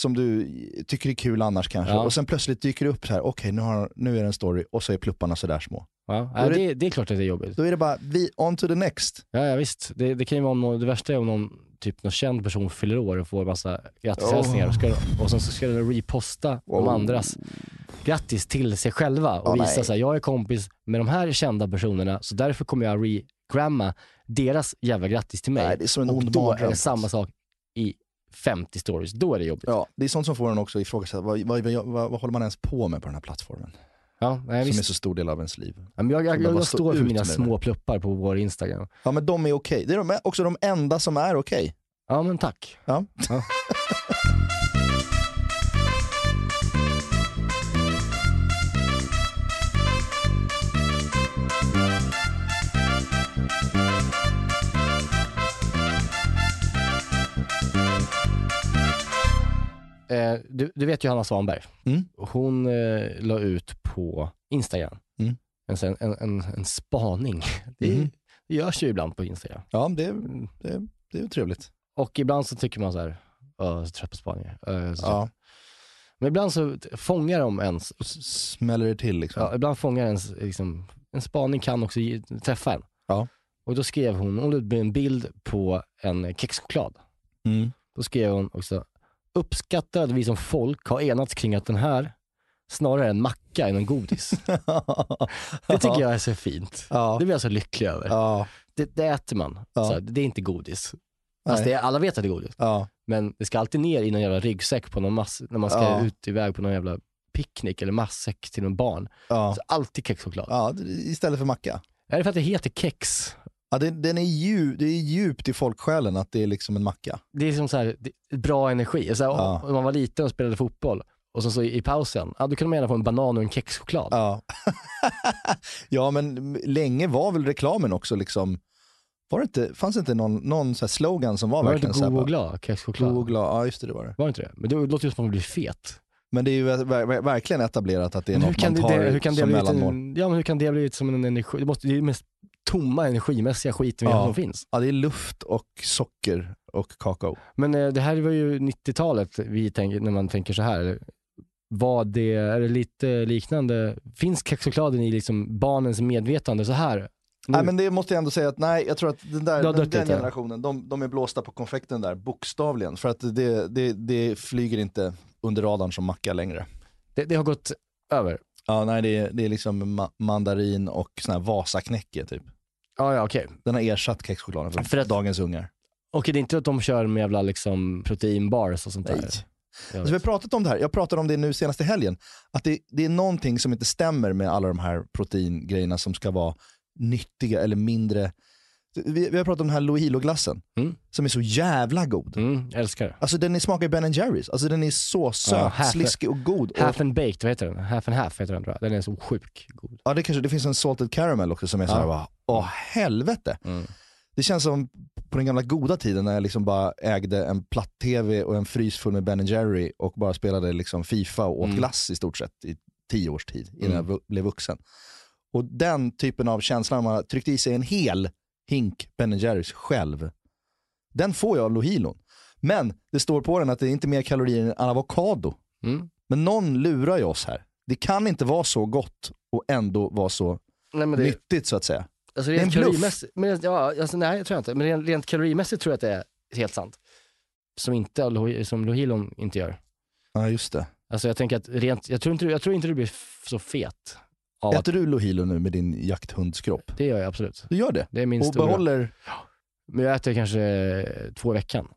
som du tycker är kul annars kanske, Ja. och sen plötsligt dyker det upp så här, okej nu, har- nu är det en story och så är plupparna sådär små. ja, då ja, det- det, det är klart att det är jobbigt. Då är det bara, vi, on to the next. Ja, ja visst, det, det kan ju vara någon, det värsta är om någon, typ någon känd person fyller år och får massa grattishälsningar Oh. och, ska, och sen så ska den reposta de Oh. andras grattis till sig själva och Ja, visa nej. så här, jag är kompis med de här kända personerna så därför kommer jag regramma deras jävla grattis till mig. Nej, det är som en och ond då är det samma sak i 50 stories, då är det jobbigt. Ja, det är sånt som får en också ifrågasätta, vad, vad, vad, vad, håller man ens på med på den här plattformen? Ja, nej, Som är visst. så stor del av ens liv. Ja, men jag, jag, jag, jag stå står för mina med det. små pluppar på vår Instagram. Ja men de är okej, det är de, också de enda som är okej. Ja men tack. Ja. Ja. Eh, du, du vet ju Hanna Svanberg. Mm. Hon eh, la ut på Instagram Mm. en, en, en, en spaning. Det, Mhm. det görs ju ibland på Instagram. Ja, det, det, det är ju trevligt. Och ibland så tycker man så här, "Åh, jag är trött på spaningar. Så trött." Ja. Men ibland så fångar de ens, Smäller det till liksom. ja, ibland fångar ens, liksom, en spaning kan också ge, träffa en. Ja. Och då skrev hon, hon la ut en bild på en kexchoklad. Mm. Då skrev hon också, uppskattar att vi som folk har enats kring att den här snarare är en macka än en godis. Det tycker jag är så fint. Ja. Det blir jag så lycklig över. Ja. Det, det äter man. Ja. Så här, det är inte godis. Fast det är, alla vet att det är godis. Men det ska alltid ner i någon jävla ryggsäck på någon mass, när man ska ut iväg på någon jävla picknick eller matsäck till någon barn. Så alltid kexchoklad. ja, istället för macka. Är det för att det heter kex? Ja, det, den är djup, det är djupt i folksjälen att det är liksom en macka. Det är som så här, det är bra energi. Så här, Ja. Om man var liten och spelade fotboll och så, så i, i pausen, ja, då kunde man gärna få en banan och en kexchoklad. Ja. ja, men länge var väl reklamen också liksom, var det inte, fanns det inte någon, någon så här slogan som var, var det verkligen inte så här god och bara, glad? Kexchoklad? god och glad? Ja, just det, det var det. Var det inte det? Men det låter ju som att man blir fet. Men det är ju ver- ver- verkligen etablerat att det är Men något man det, tar det, hur kan det som mellanmål. en, ja, men hur kan det bli som en energi? Det, måste, det är mest tomma energimässiga skiten Ja. som finns. Ja, det är luft och socker och kakao. Men eh, det här var ju 90-talet vi tänker, när man tänker så här. Var det, är det lite liknande? Finns kexchokladen i liksom barnens medvetande så här? Nu- Nej men det måste jag ändå säga att nej, jag tror att den, där, den, den lite. generationen, de, de är blåsta på konfekten där, bokstavligen. För att det, det, det flyger inte under radarn som macka längre. det, det har gått över. Ja, nej det är, det är liksom ma- mandarin och sån här Vasaknäcke typ. Ja, ja okej. Den har ersatt kexchokladen för, För att- dagens ungar. Okej, det är inte att de kör med jävla liksom proteinbars och sånt där. Nej. Alltså, vi har pratat om det här, jag pratade om det nu senaste helgen, att det, det är någonting som inte stämmer med alla de här proteingrejerna som ska vara nyttiga eller mindre. Vi, vi har pratat om den här Lohilo-glassen, Mm. som är så jävla god. Mm, älskar. Alltså den är- smakar Ben Jerrys, alltså den är så söt, Ja, half- sliskig och god. Och, Half and baked, vad heter den? Half and half heter den tror jag. Den är så sjuk god. ja, det, kanske, det finns en salted caramel också som är så här, Ja. bara, åh helvete. Mm. Det känns som på den gamla goda tiden när jag liksom bara ägde en platt-tv och en frys full med Ben Jerry och bara spelade liksom Fifa och åt Mm. glass i stort sett i tio års tid innan jag Mm. vu- blev vuxen. Och den typen av känsla när man har tryckt i sig en hel hink Ben Jerrys själv, den får jag av Lohilon. Men det står på den att det är inte mer kalorier än avokado. Mm. Men någon lurar ju oss här. Det kan inte vara så gott och ändå vara så Nej, det, nyttigt så att säga. alltså, det är rent en bluff. men, ja, alltså, nej, jag tror inte. Men rent, rent kalorimässigt tror jag att det är helt sant. Som, inte, som Lohilon inte gör. Ja, just det. Alltså jag tänker att rent, jag tror inte, jag tror inte du blir så fet. Av Äter du Lohilo nu med din jakthundskropp? det gör jag absolut. Du gör det? Det är min Och stora. behåller... Men jag äter kanske eh, två i veckan.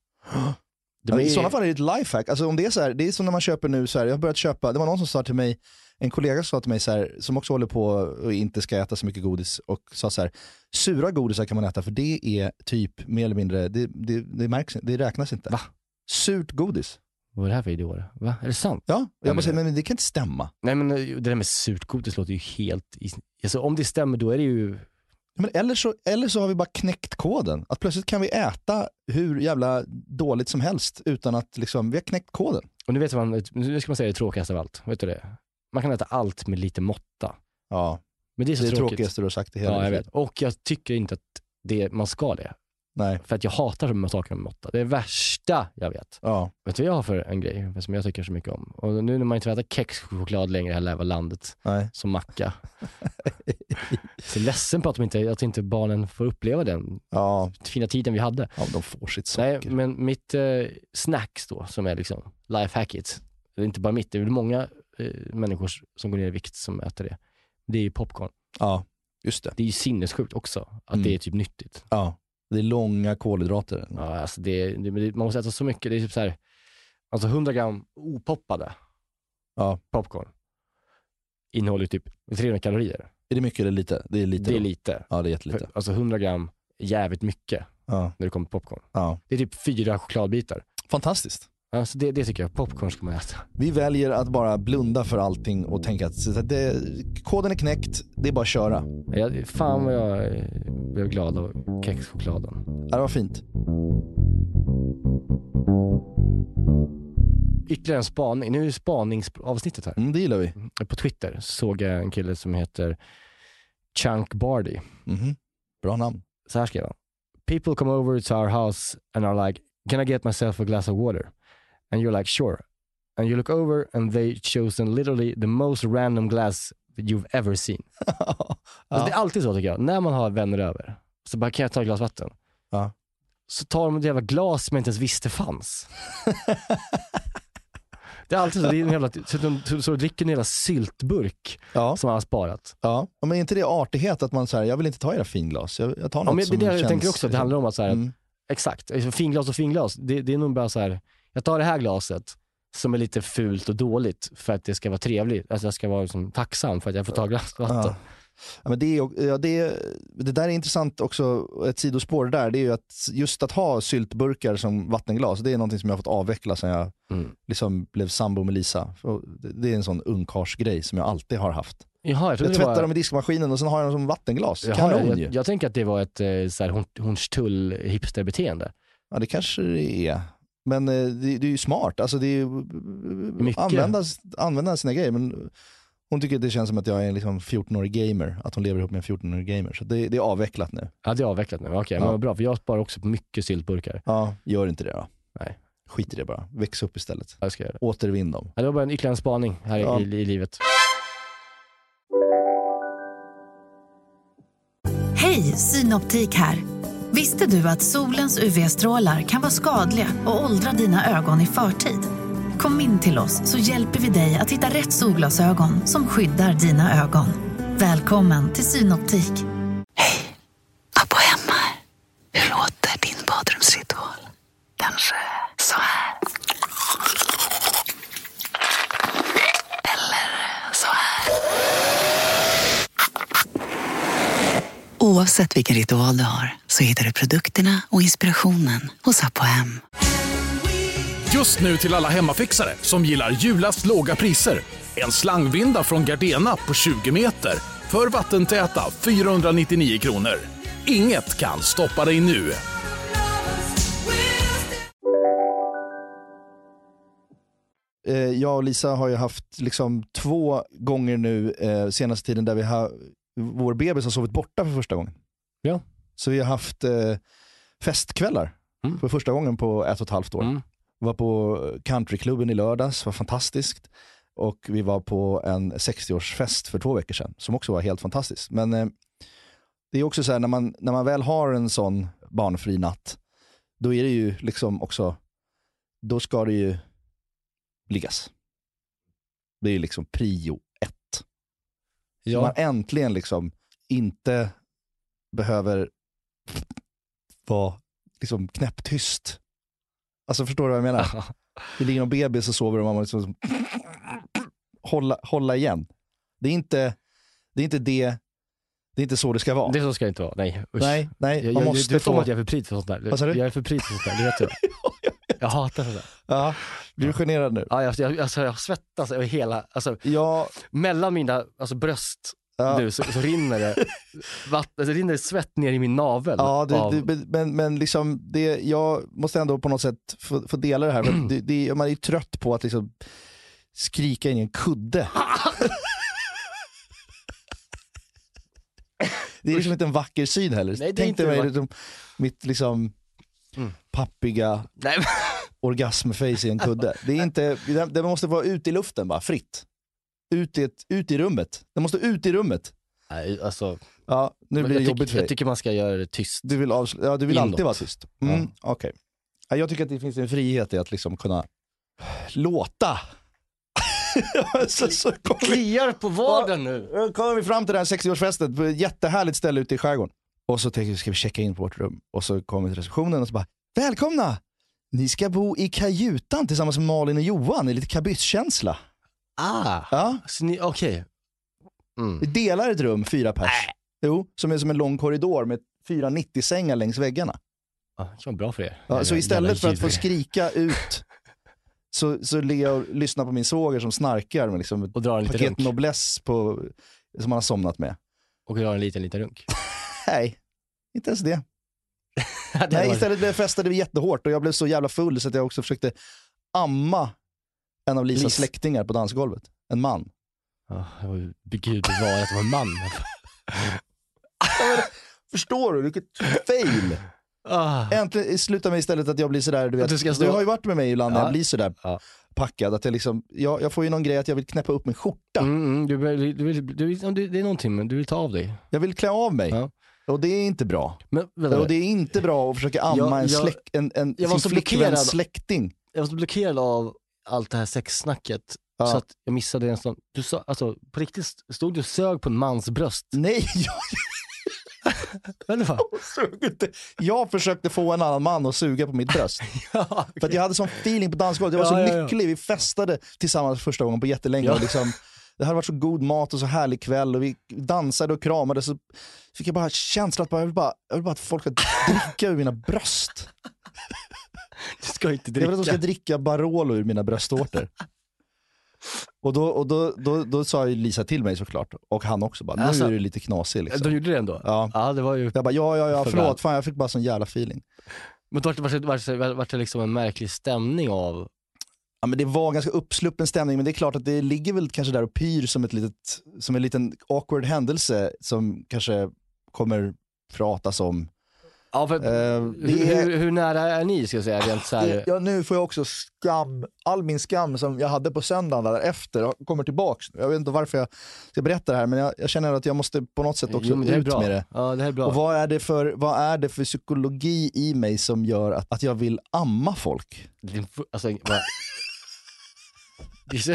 De är- I sådana fall är det ett lifehack. Alltså om det är så här, det är som när man köper nu så här, jag har börjat köpa, det var någon som sa till mig, en kollega sa till mig så här, som också håller på och inte ska äta så mycket godis och sa så här, sura godisar kan man äta för det är typ mer eller mindre, det, det, det, märks, det räknas inte. Va? Surt godis. Vad är det här för idioter? Va? Är det sant? Ja, jag men- bara säger, men det kan inte stämma. Nej men eh, det där med surt godis låter ju helt... Alltså om det stämmer då är det ju... Men eller, så, eller så har vi bara knäckt koden. Att plötsligt kan vi äta hur jävla dåligt som helst utan att liksom, vi har knäckt koden. Och nu vet man, nu ska man säga det tråkigaste av allt. Vet du det? Man kan äta allt med lite måtta. Ja, Men det är så det är tråkigt. tråkigaste du har sagt i hela Ja, jag vet. Och jag tycker inte att det, man ska det. Nej, För att jag hatar sakerna med måtta. Det är det värsta jag vet. ja. Vet du vad jag har för en grej som jag tycker så mycket om? Och nu när man inte äter kexchoklad längre i det här jävla landet, Nej. som macka. så jag är ledsen på att, de inte, att inte barnen får uppleva den Ja, fina tiden vi hade. ja, de får sitt Nej, socker. men mitt eh, snacks då, som är liksom lifehacket, det är inte bara mitt, det är väl många eh, människor som går ner i vikt som äter det. Det är ju popcorn. Ja, just det. Det är ju sinnessjukt också, att Mm. det är typ nyttigt. Ja. Det är långa kolhydrater. Ja, alltså det, det, man måste äta så mycket, det är typ så här, alltså 100 gram opoppade Ja. popcorn innehåller typ 300 kalorier. Är det mycket eller lite? Det är lite. det är lite. Ja, det är jättelite. Alltså 100 gram jävligt mycket Ja, när det kommer till popcorn. ja. Det är typ fyra chokladbitar. Fantastiskt. Alltså det, det tycker jag, popcorn ska man äta. Vi väljer att bara blunda för allting och tänka att det, koden är knäckt, det är bara att köra. Jag, fan vad jag blev glad av kexchokladen. Ja, Det var fint. Ytterligare en spaning, nu är det spaningsavsnittet här. Mm, det gillar vi. På Twitter såg jag en kille som heter Chunk Bardy. Mhm. Bra namn. Så här skrev han. People come over to our house and are like, can I get myself a glass of water? And you're like, sure. And you look over and they chosen literally the most random glass that you've ever seen. Alltså, det är alltid så tycker jag, när man har vänner över, så bara kan jag ta ett glas vatten? Ja. Så tar de ett jävla glas som jag inte ens visste fanns. det är alltid så, det är en jävla, så, de, så, så dricker en jävla syltburk Ja, som man har sparat. ja. Ja, Men är inte det artighet att man säger jag vill inte ta era finglas, jag, jag tar något Ja, men det som det jag känns... tänker också, det handlar om att så här, Mm. Exakt, Alltså, finglas och finglas. Det, det är nog bara så här, jag tar det här glaset som är lite fult och dåligt för att det ska vara trevligt. Alltså jag ska vara liksom tacksam för att jag får ta glas vatten. Ja. Ja, men det, är, ja, det, det där är intressant också, ett sidospår där, det är ju att just att ha syltburkar som vattenglas, det är någonting som jag har fått avveckla sen jag Mm. liksom blev sambo med Lisa. Det, är en sån ungkarlsgrej som jag alltid har haft. Jaha, jag Jag tvättar var... dem i diskmaskinen och sen har jag dem som vattenglas. Jaha, Kanon jag, jag, jag tänker att det var ett eh, Hornstull hipsterbeteende. Ja det kanske det är. Men eh, det, det är ju smart, alltså det är ju, Mycket. använda, använda sina grejer. Men hon tycker att det känns som att jag är en liksom 14-årig gamer, att hon lever ihop med en 14-årig gamer. Så det, det är avvecklat nu. Ja, det är avvecklat nu. Okej, men Ja. vad bra. För jag sparar också på mycket syltburkar. Ja, gör inte det då. Nej. Skit i det bara, väx upp istället. Jag ska göra det. Återvinn dem. Ja, det var bara en ytterligare en spaning här i- Ja. i, i livet. Hej, Synoptik här. Visste du att solens UV-strålar kan vara skadliga och åldra dina ögon i förtid? Kom in till oss så hjälper vi dig att hitta rätt solglasögon som skyddar dina ögon. Välkommen till Synoptik. Hej, Abbo hemma här. Hur låter din badrumsritual? Kanske så här? Eller så här? Oavsett vilken ritual du har så hittar du produkterna och inspirationen hos Apohem. Just nu till alla hemmafixare som gillar julast låga priser. En slangvinda från Gardena på 20 meter för vattentäta 499 kronor. Inget kan stoppa dig nu. Eh, jag och Lisa har ju haft liksom två gånger nu eh, senaste tiden där vi har, vår bebis har sovit borta för första gången. Ja. Så vi har haft eh, festkvällar Mm. för första gången på ett och ett halvt år. Mm. Var på countryklubben i lördags, var fantastiskt. Och vi var på en 60-årsfest för två veckor sedan som också var helt fantastiskt. Men eh, det är också så här när man, när man väl har en sån barnfri natt, då är det ju liksom också, då ska det ju liggas. Det är liksom prio Ja. man äntligen liksom inte behöver vara liksom knäpptyst. Alltså förstår du vad jag menar? Det ligger någon bebis och sover och man måste liksom hålla, hålla igen. Det är inte det, är inte det, det är inte så det ska vara. Det så ska det inte vara, nej. Usch. nej, nej, man jag, måste du får få... att jag är för pryd för sånt där. Vad sa du? Jag är för pryd för sånt där, det vet jag. Jag hatar sånt där. Ja, du generad nu? Ja, jag, jag, alltså, jag svettas över hela, alltså Ja, mellan mina alltså, bröst ja. nu så, så rinner det vatten, alltså, rinner det svett ner i min navel. Ja, det, av, det, men, men liksom det, jag måste ändå på något sätt få, få dela det här. För det, det, man är ju trött på att liksom skrika in i en kudde. Det är liksom inte en vacker syn heller. Nej, det Tänk inte dig mig liksom, mitt liksom Mm. pappiga nej, men- orgasmface i en kudde. Det, är inte, det, måste vara ute i luften bara, fritt. Ut i, ett, ut i rummet. Det måste ut i rummet. nej, alltså, Ja, nu blir det jobbigt för dig. jag tycker man ska göra det tyst. Du vill, avsl- ja, du vill alltid vara tyst. Mm, Ja. ja, jag tycker att det finns en frihet i att liksom kunna låta. så, så Kliar på vaden nu. då kommer vi fram till det här 60-årsfestet på ett jättehärligt ställe ute i skärgården. Och så tänker vi, ska vi checka in på vårt rum? Och så kommer vi till receptionen och så bara, välkomna! Ni ska bo i kajutan tillsammans med Malin och Johan i lite kabysskänsla. Ah, Ja, så ni, okej. vi Mm. delar ett rum, fyra pers. Jo, som är som en lång korridor med fyra 90-sängar längs väggarna. Ah, det kan vara bra för er. Ja, så istället för att få skrika ut så, så ligger jag och lyssnar på min svåger som snarkar med liksom ett Och drar en paket runk. Noblesse på, som han har somnat med. Och drar en liten, liten runk. Nej, inte ens det. Nej, istället blev festade vi jättehårt och jag blev så jävla full så att jag också försökte amma en av Lisas Lis. släktingar på dansgolvet. En man. Ja, Gud bevara att det var en man. Förstår du vilket fail? Ah. Äntligen slutar med istället att jag blir sådär, du vet. Du Du, stå- har ju varit med mig ibland när Ja. jag blir sådär Ja. packad. Att jag, liksom, jag, jag får ju någon grej att jag vill knäppa upp min skjorta. Mm, mm, du, du, du, det är någonting, men du vill ta av dig. Jag vill klä av mig. Ja. Och det är inte bra. Men vänta, Och det är inte bra att försöka amma Jag- en, släk, en, en jag var sin flickväns släkting. jag var så blockerad av allt det här sexsnacket Ja. så att jag missade en sån, du sa, alltså på riktigt stod du och sög på en mans bröst? Nej, jag. Jag försökte få en annan man att suga på mitt bröst. ja, För att jag hade sån feeling på dansgolvet. Jag var Ja, så ja. lycklig. Vi festade tillsammans första gången på jättelänge. Ja. Och liksom, det hade varit så god mat och så härlig kväll och vi dansade och kramade. Så fick jag bara känslan att bara, jag, vill bara, jag vill bara att folk ska dricka ur mina bröst. du ska inte Jag vill att de ska dricka. dricka Barolo ur mina bröstvårtor. Och, då, och då, då, då sa Lisa till mig såklart, och han också bara, nu Alltså, är du lite knasig liksom. De gjorde det ändå? Ja. Ja, det var ju... Jag bara, ja, ja, ja, För förlåt, fan jag fick bara sån jävla feeling. Men vart det, vart, det- vart, det- vart det liksom en märklig stämning av... Ja, men det var ganska uppsluppen stämning, men det är klart att det ligger väl kanske där och pyr som, ett litet, som en liten awkward händelse som kanske kommer pratas om. Ja, för, Eh, hur, är- hur, hur nära är ni ska jag säga? Rent så här, Ja, nu får jag också skam, all min skam som jag hade på söndagen därefter kommer tillbaks. Jag vet inte varför jag ska berätta det här, men jag, jag känner att jag måste på något sätt också Jo, ut bra. med det. Ja, det här är bra. Och vad är, det för, vad är det för psykologi i mig som gör att, att jag vill amma folk? Alltså, så...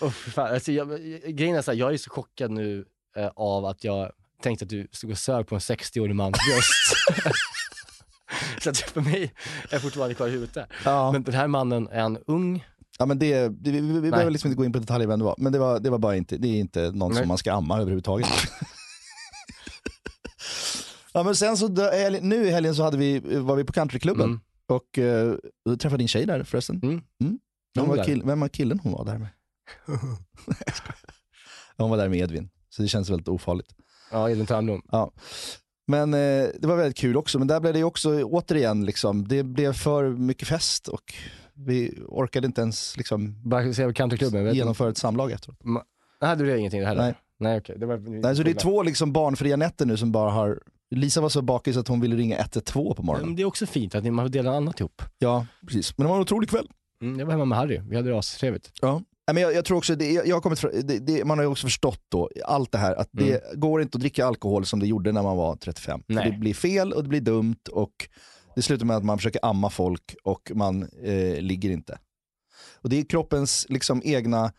oh, fan. Alltså, jag, grejen är så här, jag är så chockad nu eh, av att jag tänkte att du stod och sög på en 60-årig mans bröst. så att för mig är fortfarande kvar i huvudet där. Ja. Men den här mannen, är han ung? Ja, men det, det, vi, vi behöver liksom inte gå in på detaljer vem det var, men det var, det var bara inte, det är inte någon Nej. som man ska amma överhuvudtaget. ja, men sen så, nu i helgen så hade vi, var vi på countryklubben Mm. och då träffade din tjej där förresten. Mm. Vem, var kill, vem var killen hon var där med? Hon var där med Edvin, så det känns väldigt ofarligt. Ja, Edvin Törnblom. Ja. Men eh, det var väldigt kul också, men där blev det också återigen, liksom, det blev för mycket fest och vi orkade inte ens liksom, countryklubben. genomföra ett samlag efteråt. Nej, du det ingenting heller? Nej. Nej, okej. Det var... Nej, så det är två liksom barnfria nätter nu som bara har... Lisa var så bakis att hon ville ringa 112 på Men morgonen. det är också fint att ni man får dela annat ihop. Ja, precis. Men det var en otrolig kväll. Mm, jag var hemma med Harry, vi hade astrevligt. Ja. Men jag, jag tror också, det, jag, har kommit, det, det, man har ju också förstått då, allt det här, att det går inte att dricka alkohol som det gjorde när man var 35. För Nej. det blir fel och det blir dumt och det slutar med att man försöker amma folk och man eh, ligger inte. Och det är kroppens liksom, egna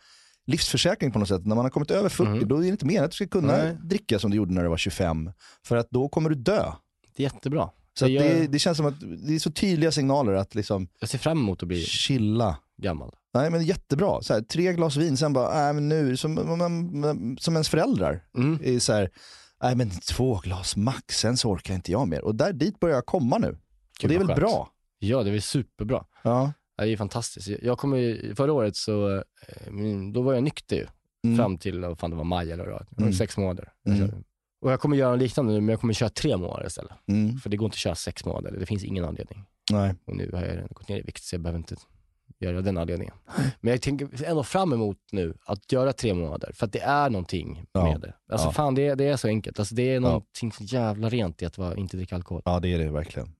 livsförsäkring på något sätt. När man har kommit över 40, då är det inte meningen att du ska kunna Nej. dricka som du gjorde när du var 25. För att då kommer du dö. Det är jättebra. Så gör- det, det känns som att det är så tydliga signaler att liksom Jag ser fram emot att bli chilla. gammal. Nej men jättebra. Så här, tre glas vin, sen bara, nej men nu, som, som ens föräldrar. Mm. Är så här, nej men två glas max, sen så orkar inte jag mer. Och där dit börjar jag komma nu. och det är väl skönt. bra? Ja, det är väl superbra. Ja. Det är fantastiskt. Jag kommer förra året så, eh, då var jag nykter ju. Mm. Fram till, vad fan det var maj eller vad det var. Mm. sex månader. Mm. Och jag kommer göra något liknande nu, men jag kommer köra tre månader istället. Mm. För det går inte att köra sex månader, det finns ingen anledning. Nej. Och nu har jag redan gått ner i vikt så jag behöver inte göra den anledningen. Men jag tänker ändå fram emot nu att göra tre månader, för att det är någonting Ja. med det. Alltså Ja. fan, det är, det är så enkelt. Alltså, det är någonting så jävla rent i att vara, inte dricka alkohol. Ja det är det verkligen.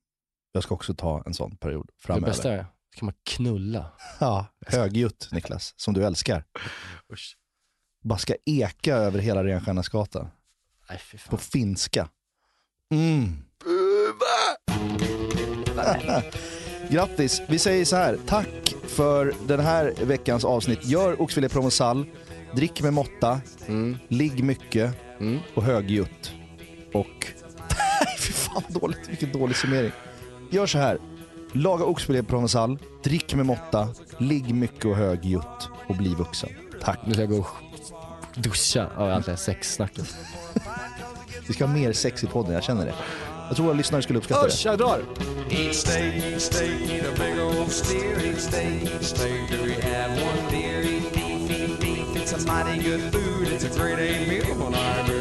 Jag ska också ta en sån period Det framöver. bästa är, ska man knulla. Ja, högljutt Niklas, som du älskar. Usch. Bara ska eka över hela Renstjärnasgatan. Nej, fy fan. På finska. Mm. Grattis, vi säger så här. Tack för den här veckans avsnitt. Gör oxfilé provençal, drick med måtta, Mm. ligg mycket Mm. och högljutt. Och... Fy fan vad dåligt. Vilken dålig summering. Gör så här. Laga oxfilé provençal, drick med måtta, ligg mycket och högljutt och bli vuxen. Tack. Nu ska jag gå och duscha av allt det här sexsnacket. Vi ska ha mer sex i podden, jag känner det. Jag tror våra lyssnare skulle uppskatta det. Usch, jag drar! Each steak, each steak, eat a big old steer. Each steak, each steak, do we have one deer? Eat beef, eat beef, it's a mighty good food. It's a great A meal when I'm in